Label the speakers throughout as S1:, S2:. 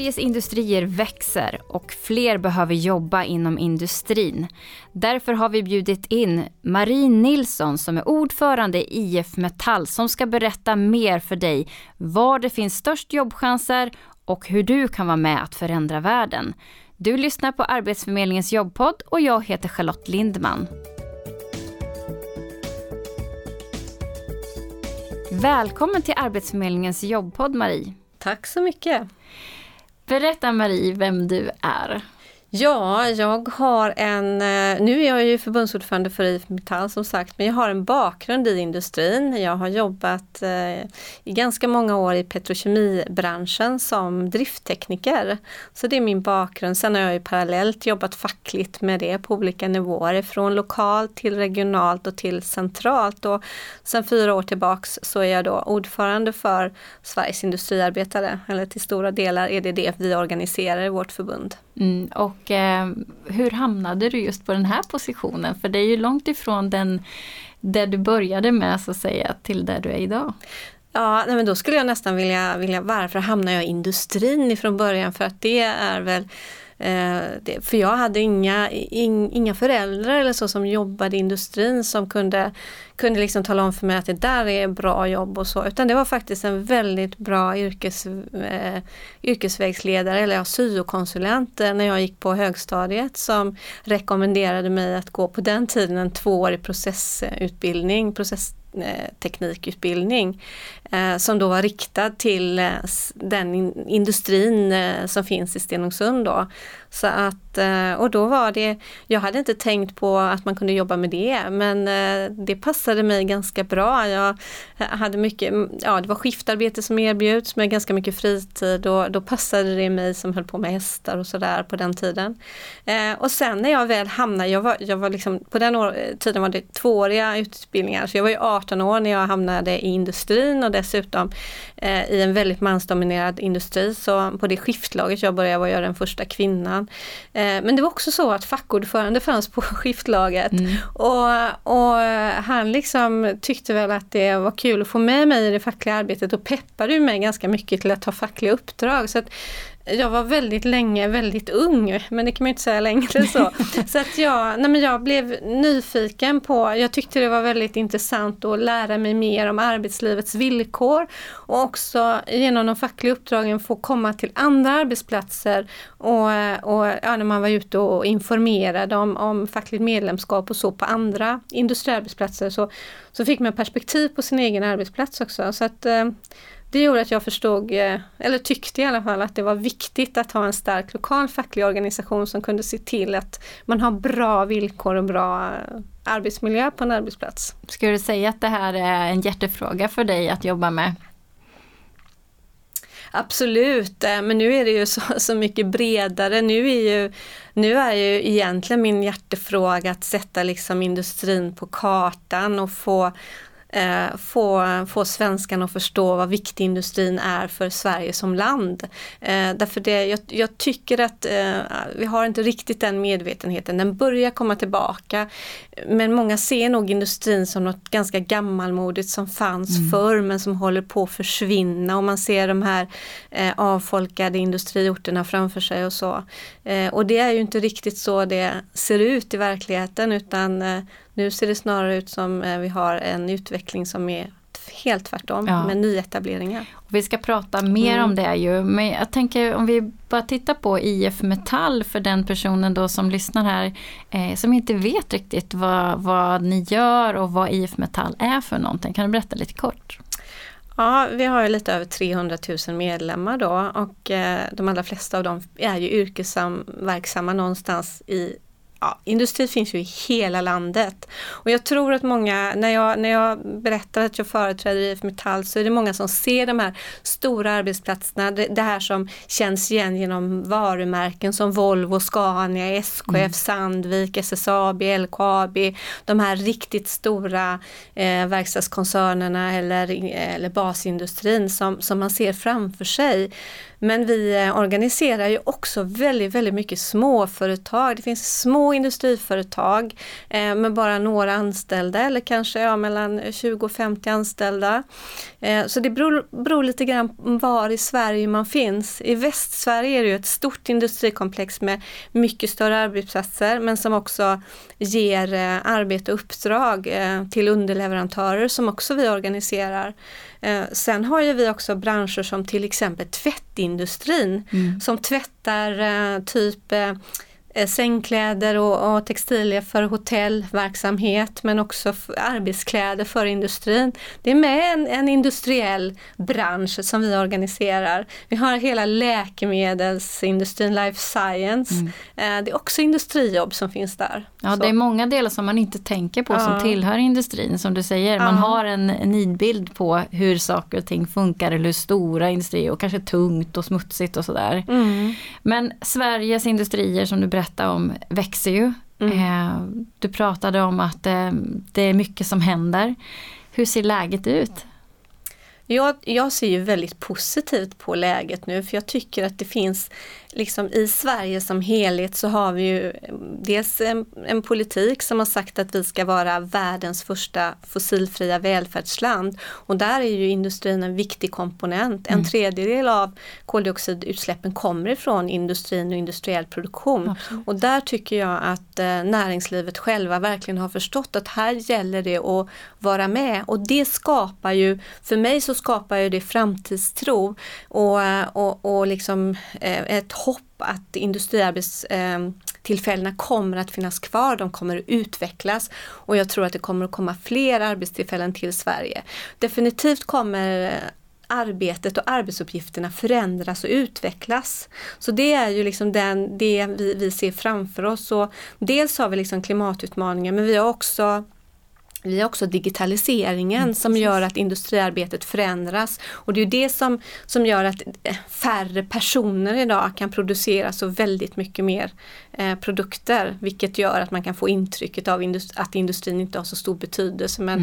S1: Sveriges industrier växer och fler behöver jobba inom industrin. Därför har vi bjudit in Marie Nilsson som är ordförande i IF Metall som ska berätta mer för dig var det finns störst jobbchanser och hur du kan vara med att förändra världen. Du lyssnar på Arbetsförmedlingens jobbpodd och jag heter Charlotte Lindman. Välkommen till Arbetsförmedlingens jobbpodd Marie.
S2: Tack så mycket.
S1: Berätta Marie vem du är.
S2: Ja, jag har en, eh, nu är jag ju förbundsordförande för IF Metall som sagt, men jag har en bakgrund i industrin. Jag har jobbat eh, i ganska många år i petrokemibranschen som drifttekniker. Så det är min bakgrund. Sen har jag ju parallellt jobbat fackligt med det på olika nivåer, från lokalt till regionalt och till centralt. Och sen fyra år tillbaks så är jag då ordförande för Sveriges industriarbetare, eller till stora delar är det det vi organiserar i vårt förbund.
S1: Mm, och eh, hur hamnade du just på den här positionen? För det är ju långt ifrån den där du började med så att säga till där du är idag.
S2: Ja, nej men då skulle jag nästan vilja, vilja varför hamnar jag i industrin ifrån början? För att det är väl Eh, det, för jag hade inga, in, inga föräldrar eller så som jobbade i industrin som kunde, kunde liksom tala om för mig att det där är bra jobb och så. Utan det var faktiskt en väldigt bra yrkes, eh, yrkesvägsledare, eller ja, syokonsulent eh, när jag gick på högstadiet som rekommenderade mig att gå på den tiden en tvåårig processutbildning, process Eh, eh, som då var riktad till eh, den in, industrin eh, som finns i Stenungsund. Då. Så att, eh, och då var det, jag hade inte tänkt på att man kunde jobba med det men eh, det passade mig ganska bra. Jag eh, hade mycket, mm, ja det var skiftarbete som erbjuds med ganska mycket fritid och då passade det mig som höll på med hästar och sådär på den tiden. Och sen när jag väl hamnade, jag var, jag var liksom, på den år, tiden var det tvååriga utbildningar så jag var ju 18 år när jag hamnade i industrin och dessutom i en väldigt mansdominerad industri. Så på det skiftlaget jag började var jag den första kvinnan. Eh, men det var också så att fackordförande fanns på skiftlaget mm. och, och han liksom tyckte väl att det var kul att få med mig i det fackliga arbetet och peppade mig ganska mycket till att ta fackliga uppdrag. Så att jag var väldigt länge väldigt ung, men det kan man inte säga längre så. så att jag, nej men jag blev nyfiken på, jag tyckte det var väldigt intressant att lära mig mer om arbetslivets villkor och också genom de fackliga uppdragen få komma till andra arbetsplatser och, och ja, när man var ute och informerade om, om fackligt medlemskap och så på andra industriarbetsplatser så, så fick man perspektiv på sin egen arbetsplats också. Så att eh, det gjorde att jag förstod, eh, eller tyckte i alla fall, att det var viktigt att ha en stark lokal facklig organisation som kunde se till att man har bra villkor och bra eh, arbetsmiljö på en arbetsplats.
S1: Skulle du säga att det här är en hjärtefråga för dig att jobba med?
S2: Absolut, eh, men nu är det ju så, så mycket bredare. Nu är, ju, nu är ju egentligen min hjärtefråga att sätta liksom industrin på kartan och få eh, få, få svenskarna att förstå vad viktig industrin är för Sverige som land. Eh, därför det, jag, jag tycker att eh, vi har inte riktigt den medvetenheten, den börjar komma tillbaka. Men många ser nog industrin som något ganska gammalmodigt som fanns mm. förr men som håller på att försvinna och man ser de här eh, avfolkade industriorterna framför sig och så. Eh, och det är ju inte riktigt så det ser ut i verkligheten utan eh, nu ser det snarare ut som eh, vi har en utveckling som är helt tvärtom ja. med nyetableringar.
S1: Vi ska prata mer mm. om det ju, men jag tänker om vi bara tittar på IF Metall för den personen då som lyssnar här eh, som inte vet riktigt vad, vad ni gör och vad IF Metall är för någonting. Kan du berätta lite kort?
S2: Ja, vi har ju lite över 300 000 medlemmar då och eh, de allra flesta av dem är ju yrkesverksamma någonstans i ja, industri finns ju i hela landet. Och jag tror att många, när jag, när jag berättar att jag företräder IF Metall så är det många som ser de här stora arbetsplatserna, det, det här som känns igen genom varumärken som Volvo, Scania, SKF, mm. Sandvik, SSAB, LKAB, de här riktigt stora eh, verkstadskoncernerna eller, eller basindustrin som, som man ser framför sig. Men vi eh, organiserar ju också väldigt, väldigt mycket småföretag. Det finns små industriföretag eh, med bara några anställda eller kanske ja, mellan 20 och 50 anställda. Eh, så det beror, beror lite grann var i Sverige man finns. I Västsverige är det ju ett stort industrikomplex med mycket större arbetsplatser men som också ger eh, arbete och uppdrag eh, till underleverantörer som också vi organiserar. Eh, sen har ju vi också branscher som till exempel tvättindustrin mm. som tvättar typ Eh, sängkläder och, och, textilier för hotellverksamhet men också för arbetskläder för industrin. Det är med en, en, industriell bransch som vi organiserar. Vi har hela läkemedelsindustrin, life science. Mm. Eh, det är också industrijobb som finns där.
S1: Ja, Så. det är många delar som man inte tänker på ja. som tillhör industrin. Som du säger, man ja. har en nidbild på hur saker och ting funkar eller hur stora industrier och kanske tungt och smutsigt och sådär. Mm. Men Sveriges industrier som du berättade berätta om växer ju. Mm. Eh, du pratade om att eh, det är mycket som händer. Hur ser läget ut?
S2: Jag, jag ser ju väldigt positivt på läget nu för jag tycker att det finns liksom i Sverige som helhet så har vi ju dels en, en, politik som har sagt att vi ska vara världens första fossilfria välfärdsland och där är ju industrin en viktig komponent. En mm. tredjedel av koldioxidutsläppen kommer ifrån industrin och industriell produktion Absolut. och där tycker jag att eh, näringslivet själva verkligen har förstått att här gäller det att vara med och det skapar ju, för mig så skapar ju det framtidstro och, eh, och, och liksom eh, ett hopp att industriarbetstillfällena eh, kommer att finnas kvar, de kommer att utvecklas och jag tror att det kommer att komma fler arbetstillfällen till Sverige. Definitivt kommer eh, arbetet och arbetsuppgifterna förändras och utvecklas. Så det är ju liksom den, det vi, vi ser framför oss. Och dels har vi liksom klimatutmaningar men vi har också vi har också digitaliseringen mm, som gör att industriarbetet förändras och det är det som, som gör att eh, färre personer idag kan producera så väldigt mycket mer eh, produkter vilket gör att man kan få intrycket av industri, att industrin inte har så stor betydelse men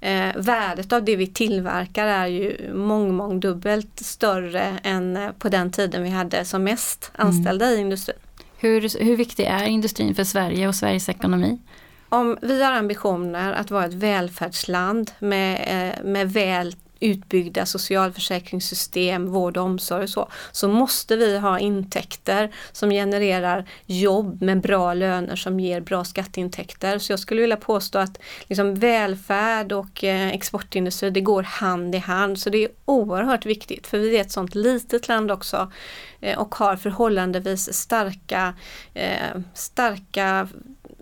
S2: mm. eh, värdet av det vi tillverkar är ju mång, mångdubbelt större än eh, på den tiden vi hade som mest anställda mm. i industrin.
S1: Hur, hur viktig är industrin för Sverige och Sveriges ekonomi?
S2: Om vi har ambitioner att vara ett välfärdsland med, eh, med väl utbyggda socialförsäkringssystem, vård och omsorg och så, så måste vi ha intäkter som genererar jobb med bra löner som ger bra skatteintäkter. Så jag skulle vilja påstå att liksom välfärd och eh, exportindustri, det går hand i hand. Så det är oerhört viktigt för vi är ett sånt litet land också eh, och har förhållandevis starka, starka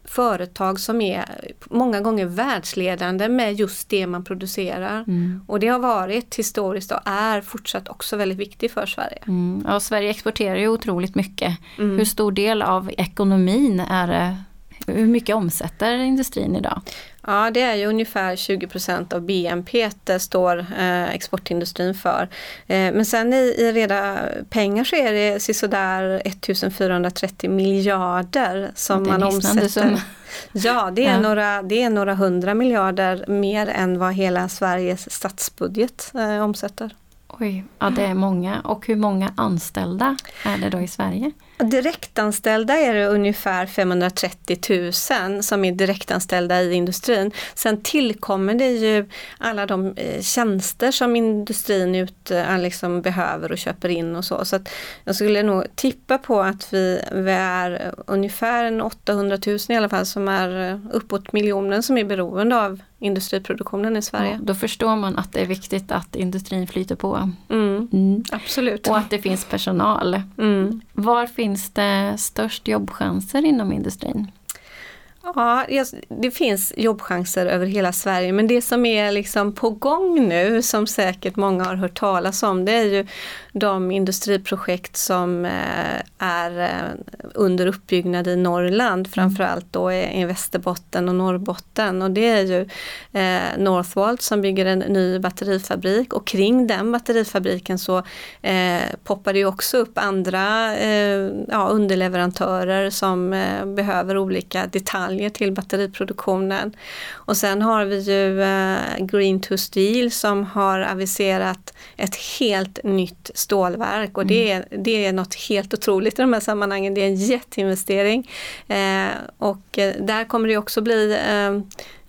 S2: företag som är många gånger världsledande med just det man producerar. Mm. Och det har varit historiskt och är fortsatt också väldigt viktigt för Sverige.
S1: Mm. Ja, Sverige exporterar ju otroligt mycket. Mm. Hur stor del av ekonomin är det? Hur mycket omsätter industrin idag?
S2: Ja, det är ju ungefär 20% av BNP står eh, exportindustrin för. Eh, men sen i, i reda pengar så är det sådär 1430 miljarder som man omsätter. Som... Ja, det är, ja. Några, det är några hundra miljarder mer än vad hela Sveriges statsbudget eh, omsätter.
S1: Oj, ja det är många. Och hur många anställda är det då i Sverige?
S2: Direktanställda är det ungefär 530 000 som är direktanställda i industrin. Sen tillkommer det ju alla de eh, tjänster som industrin ut, eh, liksom behöver och köper in och så. Så jag skulle nog tippa på att vi, vi är ungefär 800 000 i alla fall som är eh, uppåt miljonen som är beroende av industriproduktionen i Sverige. Ja,
S1: då förstår man att det är viktigt att industrin flyter på.
S2: Mm, mm. Absolut.
S1: Och att det finns personal. Mm. Var finns det störst jobbchanser inom industrin?
S2: Ja, det finns jobbchanser över hela Sverige men det som är liksom på gång nu som säkert många har hört talas om det är ju de industriprojekt som eh, är eh, under uppbyggnad i Norrland mm. framförallt då i Västerbotten och Norrbotten och det är ju eh, Northvolt som bygger en ny batterifabrik och kring den batterifabriken så poppar det också upp andra ja, underleverantörer som behöver olika detaljer till batteriproduktionen. Och sen har vi ju Green to Steel som har aviserat ett helt nytt stålverk och det, mm. är, det är något helt otroligt i de här sammanhangen. Det är en jätteinvestering eh, och eh, där kommer det också bli eh,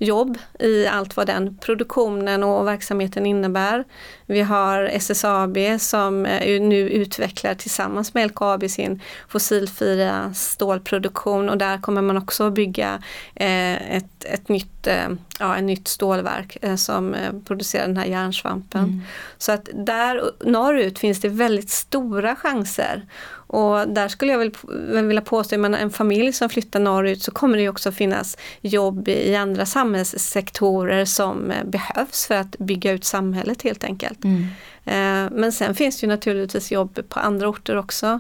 S2: jobb i allt vad den produktionen och verksamheten innebär. Vi har SSAB som eh, nu utvecklar tillsammans med LKAB sin fossilfria stålproduktion och där kommer man också bygga eh, ett, ett nytt, eh, ja, en nytt stålverk som producerar den här järnsvampen. Mm. Så att där norrut finns det väldigt stora chanser och där skulle jag väl vilja påstå, att en familj som flyttar norrut så kommer det också finnas jobb i andra samhällssektorer som eh, behövs för att bygga ut samhället helt enkelt. Mm. Eh, men sen finns det ju naturligtvis jobb på andra orter också.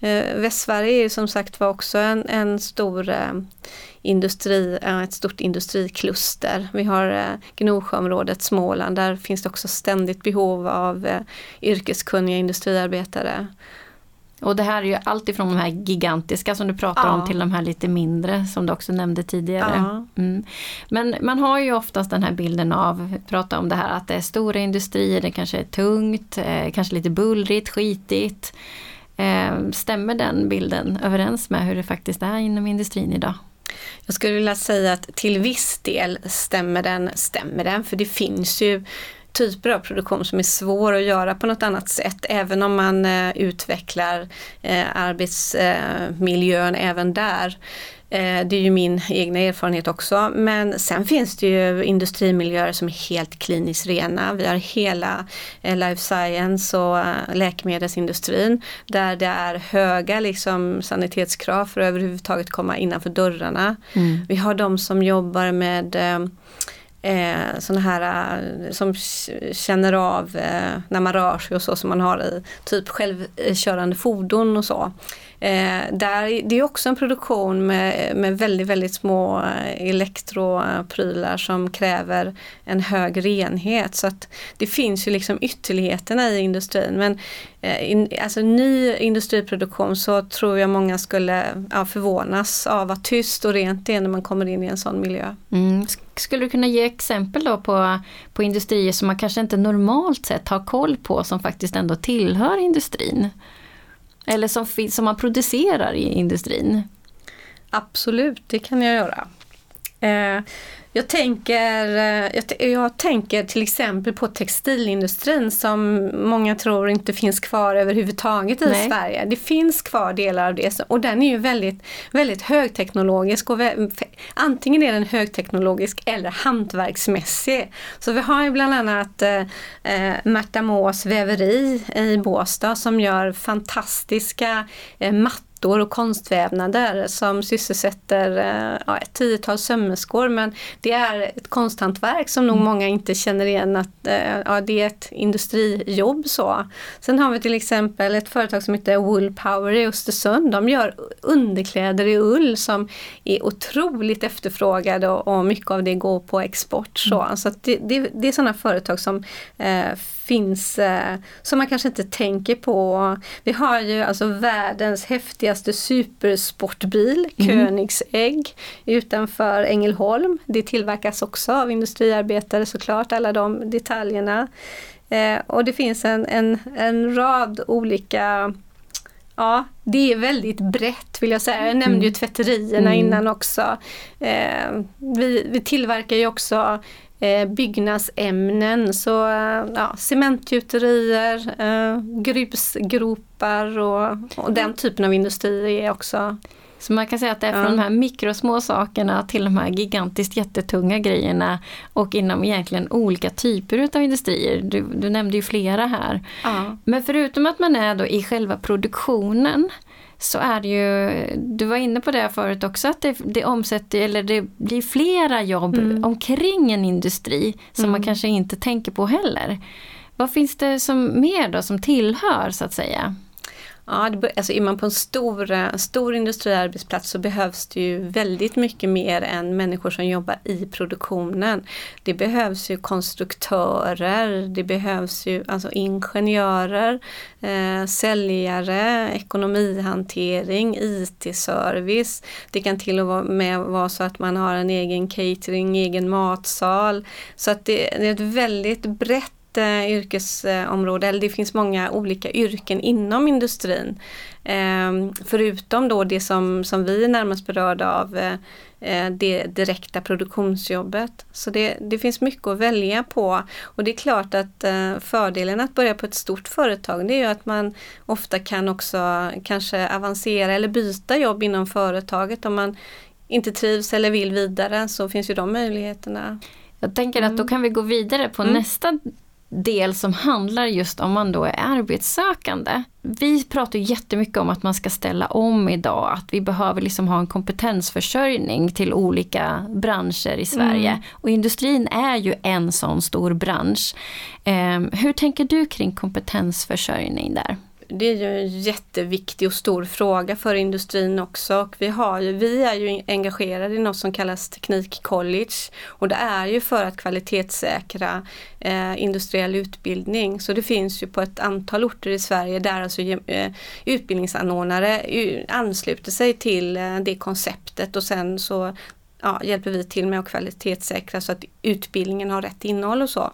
S2: Eh, Västsverige är som sagt var också en, en stor industri, ett stort industrikluster. Vi har Gnosjöområdet, Småland, där finns det också ständigt behov av yrkeskunniga industriarbetare.
S1: Och det här är ju allt ifrån de här gigantiska som du pratar ja. om till de här lite mindre som du också nämnde tidigare. Ja. Mm. Men man har ju oftast den här bilden av, prata om det här att det är stora industrier, det kanske är tungt, eh, kanske lite bullrigt, skitigt. Eh, stämmer den bilden överens med hur det faktiskt är inom industrin idag?
S2: Jag skulle vilja säga att till viss del stämmer den, stämmer den, för det finns ju typer av produktion som är svår att göra på något annat sätt. Även om man eh, utvecklar eh, arbetsmiljön även där. Eh, det är ju min egna erfarenhet också. Men sen finns det ju industrimiljöer som är helt kliniskt rena. Vi har hela eh, life science och eh, läkemedelsindustrin där det är höga liksom, sanitetskrav för att överhuvudtaget komma innanför dörrarna. Mm. Vi har de som jobbar med eh, sådana här eh, som känner av eh, när man rör sig och så som man har i typ självkörande fordon och så. Eh, där, det är också en produktion med, med väldigt, väldigt små eh, elektroprylar som kräver en hög renhet. Så att det finns ju liksom ytterligheterna i industrin. Men eh, in, alltså ny industriproduktion så tror jag många skulle ja, förvånas av vad tyst och rent det är när man kommer in i en sån miljö.
S1: Mm. Skulle du kunna ge exempel då på, på industrier som man kanske inte normalt sett har koll på som faktiskt ändå tillhör industrin? Eller som, som man producerar i industrin?
S2: Absolut, det kan jag göra. Eh, jag tänker, eh, jag, jag, tänker till exempel på textilindustrin som många tror inte finns kvar överhuvudtaget i Nej. Sverige. Det finns kvar delar av det och den är ju väldigt, väldigt högteknologisk. Och antingen är den högteknologisk eller hantverksmässig. Så vi har ju bland annat eh, eh Märta Mås väveri i Båstad som gör fantastiska eh, mattor mattor och konstvävnader som sysselsätter eh, ja, ett tiotal sömmerskor men det är ett konsthantverk som nog mm. många inte känner igen att eh, ja, det är ett industrijobb. Så. Sen har vi till exempel ett företag som heter Wool Power i Östersund. De gör underkläder i ull som är otroligt efterfrågade och, och mycket av det går på export. Så, mm. så det, det, det, är sådana företag som eh, finns eh, som man kanske inte tänker på. Vi har ju alltså världens häftigaste supersportbil, mm. Koenigsegg, utanför Ängelholm. Det tillverkas också av industriarbetare såklart, alla de detaljerna. Eh, och det finns en, en, en rad olika Ja, det är väldigt brett vill jag säga. Jag nämnde ju mm. tvätterierna mm. innan också. Eh, vi, vi tillverkar ju också eh, byggnadsämnen, så eh, ja, cementgjuterier, eh, grusgropar och, och den typen av industri är också
S1: så man kan säga att det är från ja. de här mikrosmå sakerna till de här gigantiskt jättetunga grejerna och inom egentligen olika typer utav industrier. Du, du nämnde ju flera här. Ja. Men förutom att man är då i själva produktionen så är det ju, du var inne på det förut också, att det, det omsätter, eller det blir flera jobb mm. omkring en industri som mm. man kanske inte tänker på heller. Vad finns det som mer då som tillhör så att säga?
S2: Ja, det, alltså är man på en stor, eh, stor industriarbetsplats så behövs det ju väldigt mycket mer än människor som jobbar i produktionen. Det behövs ju konstruktörer, det behövs ju alltså ingenjörer, eh, säljare, ekonomihantering, IT-service. Det kan till och med vara så att man har en egen catering, egen matsal. Så att det, det är ett väldigt brett eh, yrkesområde, eller det finns många olika yrken inom industrin. Eh, förutom då det som, som vi är närmast berörda av, eh, eh, det direkta produktionsjobbet. Så det, det finns mycket att välja på. Och det är klart att eh, fördelen att börja på ett stort företag det är ju att man ofta kan också kanske avancera eller byta jobb inom företaget om man inte trivs eller vill vidare så finns ju de möjligheterna.
S1: Jag tänker att då mm. kan vi gå vidare på mm. nästa del som handlar just om man då är arbetssökande. Vi pratar jättemycket om att man ska ställa om idag, att vi behöver liksom ha en kompetensförsörjning till olika branscher i Sverige. Mm. Och industrin är ju en sån stor bransch. Eh, hur tänker du kring kompetensförsörjning där?
S2: Det är ju en jätteviktig och stor fråga för industrin också. Och vi, har ju, vi är ju engagerade i något som kallas Teknikcollege och det är ju för att kvalitetssäkra eh, industriell utbildning. Så det finns ju på ett antal orter i Sverige där alltså eh, utbildningsanordnare eh, ansluter sig till eh, det konceptet och sen så ja, hjälper vi till med att kvalitetssäkra så att utbildningen har rätt innehåll och så.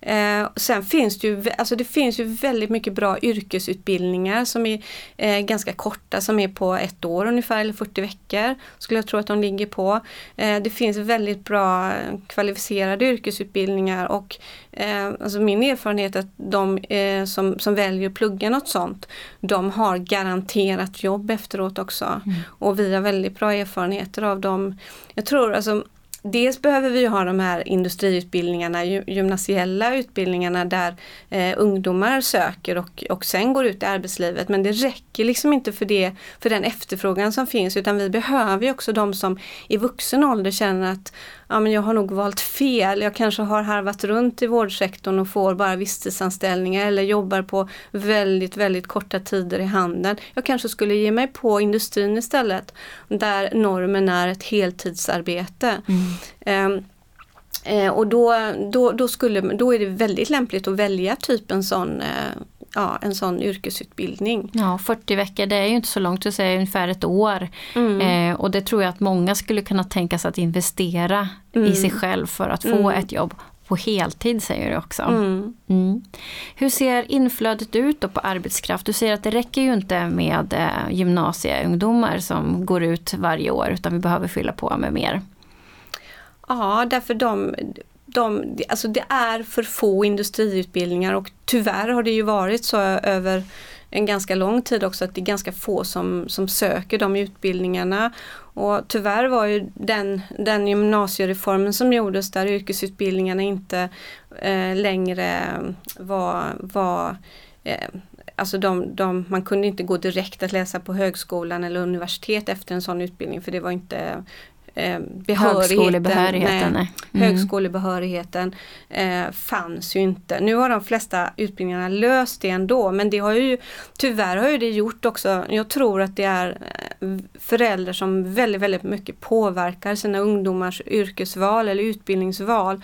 S2: Eh, sen finns det ju, alltså det finns ju väldigt mycket bra yrkesutbildningar som är eh, ganska korta, som är på ett år ungefär, eller 40 veckor, skulle jag tro att de ligger på. Eh, det finns väldigt bra kvalificerade yrkesutbildningar och eh, alltså min erfarenhet är att de eh, som, som väljer att plugga något sånt, de har garanterat jobb efteråt också. Mm. Och vi har väldigt bra erfarenheter av dem. Jag tror alltså Dels behöver vi ha de här industriutbildningarna, gymnasiella utbildningarna där eh, ungdomar söker och, och sen går ut i arbetslivet. Men det räcker liksom inte för, det, för den efterfrågan som finns utan vi behöver ju också de som i vuxen ålder känner att ja, men jag har nog valt fel. Jag kanske har harvat runt i vårdsektorn och får bara visstidsanställningar eller jobbar på väldigt, väldigt korta tider i handeln. Jag kanske skulle ge mig på industrin istället där normen är ett heltidsarbete. Mm. Um, och då, då, då, skulle, då är det väldigt lämpligt att välja typ en sån eh, ja, en sån yrkesutbildning.
S1: Ja, 40 veckor det är ju inte så långt, det är ungefär ett år. Mm. Eh, och det tror jag att många skulle kunna tänka sig att investera mm. i sig själv för att få mm. ett jobb på heltid säger du också. Mm. Mm. Hur ser inflödet ut då på arbetskraft? Du säger att det räcker ju inte med eh, gymnasieungdomar som går ut varje år utan vi behöver fylla på med mer.
S2: Ja, därför de, de, alltså det är för få industriutbildningar och tyvärr har det ju varit så över en ganska lång tid också att det är ganska få som, som söker de utbildningarna. Och tyvärr var ju den, den gymnasiereformen som gjordes där yrkesutbildningarna inte eh, längre mm, var, var eh, Alltså de, de, man kunde inte gå direkt att läsa på högskolan eller universitet efter en sån utbildning för det var inte eh,
S1: högskolebehörigheten, nej,
S2: mm. högskolebehörigheten eh, fanns ju inte. Nu har de flesta utbildningarna löst det ändå men det har ju tyvärr har ju det gjort också, jag tror att det är eh, föräldrar som väldigt, väldigt mycket påverkar sina ungdomars yrkesval eller utbildningsval.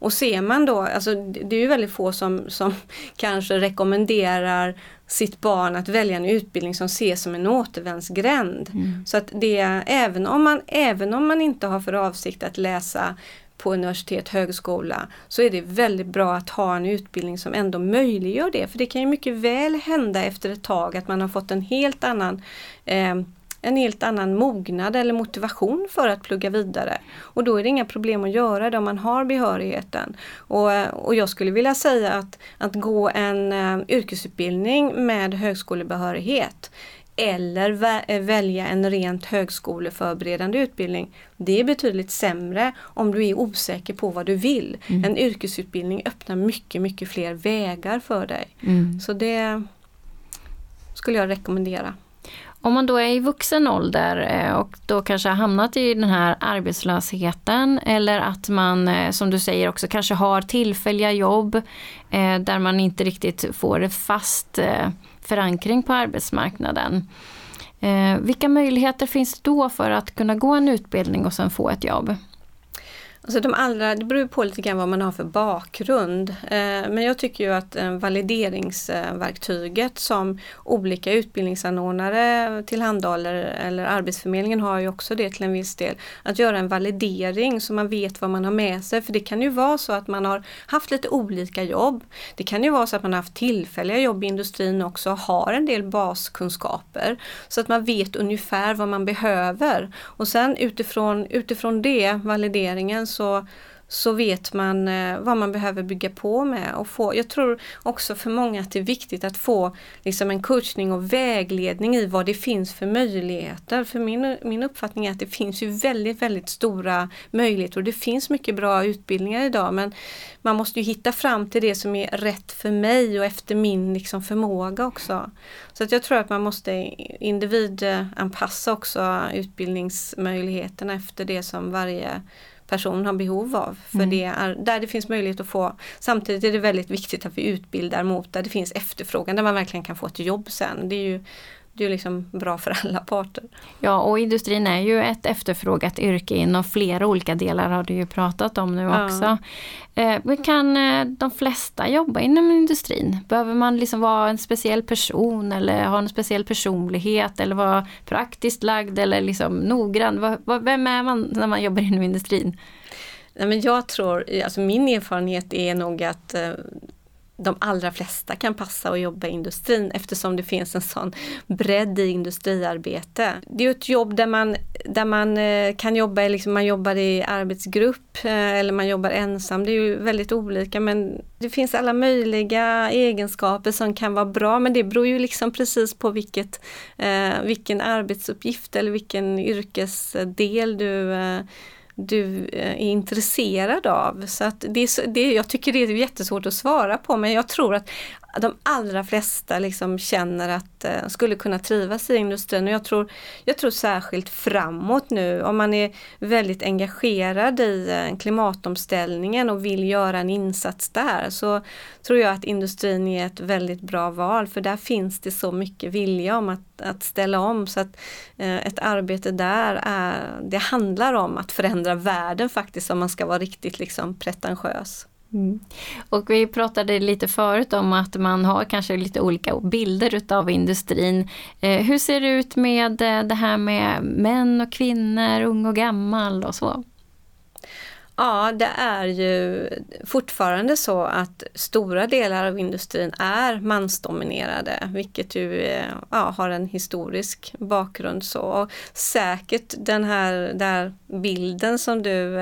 S2: Och ser man då, alltså det är ju väldigt få som, som kanske rekommenderar sitt barn att välja en utbildning som ses som en återvändsgränd. Mm. Så att det, även om, man, även om man inte har för avsikt att läsa på universitet, högskola, så är det väldigt bra att ha en utbildning som ändå möjliggör det. För det kan ju mycket väl hända efter ett tag att man har fått en helt annan eh, en helt annan mognad eller motivation för att plugga vidare. Och då är det inga problem att göra det om man har behörigheten. Och, och jag skulle vilja säga att, att gå en uh, yrkesutbildning med högskolebehörighet eller vä eh, välja en rent högskoleförberedande utbildning. Det är betydligt sämre om du är osäker på vad du vill. Mm. En yrkesutbildning öppnar mycket, mycket fler vägar för dig. Mm. Så det skulle jag rekommendera.
S1: Om man då är i vuxen ålder eh, och då kanske har hamnat i den här arbetslösheten eller att man eh, som du säger också kanske har tillfälliga jobb eh, där man inte riktigt får fast förankring på arbetsmarknaden. Vilka möjligheter finns det då för att kunna gå en utbildning och sen få ett jobb?
S2: Alltså de allra, det beror på lite grann vad man har för bakgrund. Eh, men jag tycker ju att eh, valideringsverktyget som olika utbildningsanordnare tillhandahåller, eller Arbetsförmedlingen har ju också det till en viss del, att göra en validering så man vet vad man har med sig. För det kan ju vara så att man har haft lite olika jobb. Det kan ju vara så att man har haft tillfälliga jobb i industrin också och har en del baskunskaper. Så att man vet ungefär vad man behöver. Och sen utifrån, utifrån det, valideringen, så, så vet man eh, vad man behöver bygga på med. Och få, jag tror också för många att det är viktigt att få liksom en coachning och vägledning i vad det finns för möjligheter. För min, min uppfattning är att det finns ju väldigt, väldigt stora möjligheter och det finns mycket bra utbildningar idag men man måste ju hitta fram till det som är rätt för mig och efter min liksom, förmåga också. Så att jag tror att man måste individanpassa också utbildningsmöjligheterna efter det som varje person har behov av. För mm. det är där det finns möjlighet att få. Samtidigt är det väldigt viktigt att vi utbildar mot där det finns efterfrågan, där man verkligen kan få ett jobb sen. Det är ju det är liksom bra för alla parter.
S1: Ja och industrin är ju ett efterfrågat yrke inom flera olika delar har du ju pratat om nu ja. också. Eh, kan eh, de flesta jobba inom industrin? Behöver man liksom vara en speciell person eller ha en speciell personlighet eller vara praktiskt lagd eller liksom noggrann? Vem är man när man jobbar inom industrin?
S2: Nej, men jag tror, alltså min erfarenhet är nog att eh, de allra flesta kan passa och jobba i industrin eftersom det finns en sån bredd i industriarbete. Det är ett jobb där man, där man eh, kan jobba, liksom man jobbar i arbetsgrupp eh, eller man jobbar ensam. Det är ju väldigt olika men det finns alla möjliga egenskaper som kan vara bra men det beror ju liksom precis på vilket, eh, vilken arbetsuppgift eller vilken yrkesdel du du eh, är intresserad av. Så att det är, det, jag tycker det är jättesvårt att svara på men jag tror att de allra flesta liksom känner att eh, skulle kunna trivas i industrin. Och jag tror, jag tror särskilt framåt nu om man är väldigt engagerad i eh, klimatomställningen och vill göra en insats där så tror jag att industrin är ett väldigt bra val för där finns det så mycket vilja om att, att ställa om så att eh, ett arbete där är, det handlar om att förändra världen faktiskt om man ska vara riktigt liksom pretentiös. Mm.
S1: Och vi pratade lite förut om att man har kanske lite olika bilder utav industrin. Eh, hur ser det ut med eh, det här med män och kvinnor, ung och gammal och så?
S2: Ja, det är ju fortfarande så att stora delar av industrin är mansdominerade, vilket ju eh, ja, har en historisk bakgrund. så. Och säkert den här där bilden som du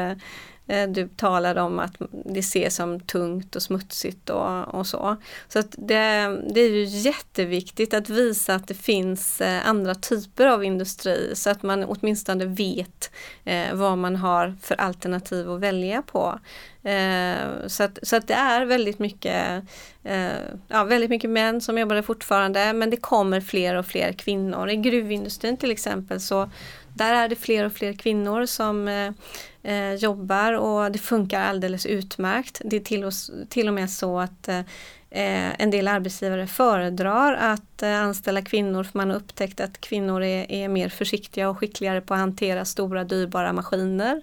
S2: Eh, du talade om att det ses som tungt och smutsigt och, och så. Så att det, det, är ju jätteviktigt att visa att det finns eh, andra typer av industri så att man åtminstone vet eh, vad man har för alternativ att välja på. Eh, så, att, så att det är väldigt mycket, eh, ja, väldigt mycket män som jobbar där fortfarande men det kommer fler och fler kvinnor. I gruvindustrin till exempel så där är det fler och fler kvinnor som eh, eh, jobbar och det funkar alldeles utmärkt. Det är till och, till och med så att eh, en del arbetsgivare föredrar att eh, anställa kvinnor för man har upptäckt att kvinnor är, är mer försiktiga och skickligare på att hantera stora dyrbara maskiner.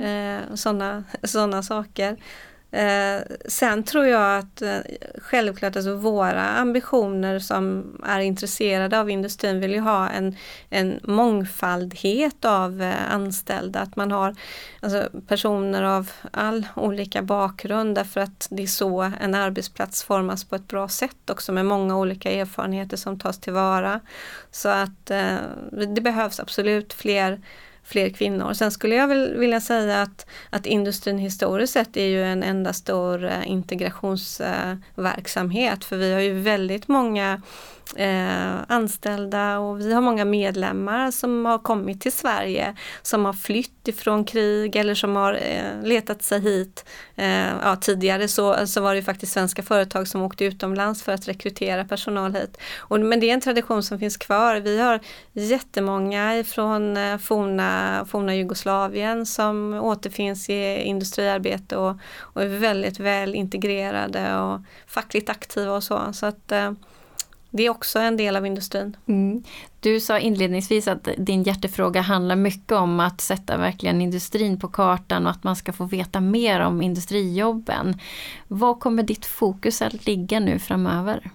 S2: Eh, Sådana såna saker. Eh, sen tror jag att eh, självklart alltså våra ambitioner som är intresserade av industrin vill ju ha en, en mångfaldhet av eh, anställda. Att man har alltså, personer av all olika bakgrund därför att det är så en arbetsplats formas på ett bra sätt också med många olika erfarenheter som tas tillvara. Så att eh, det behövs absolut fler fler kvinnor. Sen skulle jag väl vilja säga att, att industrin historiskt sett är ju en enda stor eh, integrationsverksamhet för vi har ju väldigt många eh, anställda och vi har många medlemmar som har kommit till Sverige som har flytt ifrån krig eller som har eh, letat sig hit. Eh, ja, tidigare så, så var det faktiskt svenska företag som åkte utomlands för att rekrytera personal hit. Och, men det är en tradition som finns kvar. Vi har jättemånga ifrån eh, forna, forna Jugoslavien som återfinns i industriarbete och, och är väldigt väl integrerade och fackligt aktiva och så. så att, eh, det är också en del av industrin.
S1: Mm. Du sa inledningsvis att din hjärtefråga handlar mycket om att sätta verkligen industrin på kartan och att man ska få veta mer om industrijobben. Vad kommer ditt fokus att ligga nu framöver?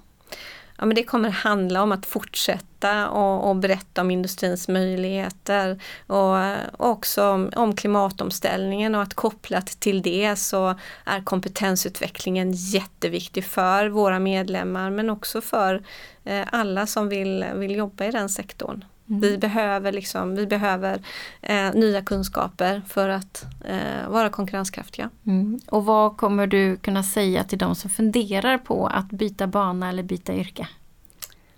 S2: Ja, men det kommer handla om att fortsätta och, och berätta om industrins möjligheter och, och också om, om, klimatomställningen och att kopplat till det så är kompetensutvecklingen jätteviktig för våra medlemmar men också för eh, alla som vill, vill jobba i den sektorn. Mm. Vi behöver, liksom, vi behöver eh, nya kunskaper för att eh, vara konkurrenskraftiga.
S1: Mm. Och vad kommer du kunna säga till de som funderar på att byta bana eller byta yrke?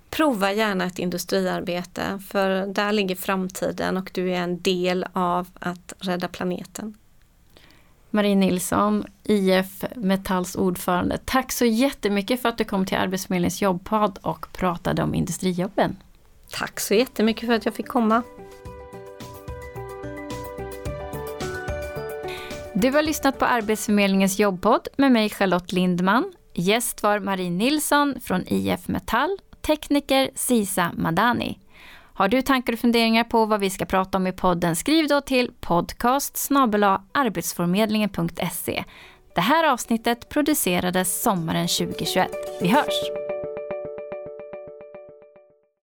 S2: Prova gärna ett industriarbete för där ligger framtiden och du är en del av att rädda planeten.
S1: Marie Nilsson, IF Metalls ordförande. Tack så jättemycket för att du kom till Arbetsförmedlingens jobbpodd och pratade om industrijobben.
S2: Tack så jättemycket för att jag fick komma.
S1: Du har lyssnat på Arbetsförmedlingens jobbpodd med mig Charlotte Lindman. Gäst var Marie Nilsson från IF Metall, tekniker Sisa Madani. Har du tankar och funderingar på vad vi ska prata om i podden, skriv då till podcast arbetsförmedlingen.se. Det här avsnittet producerades sommaren 2021. Vi hörs!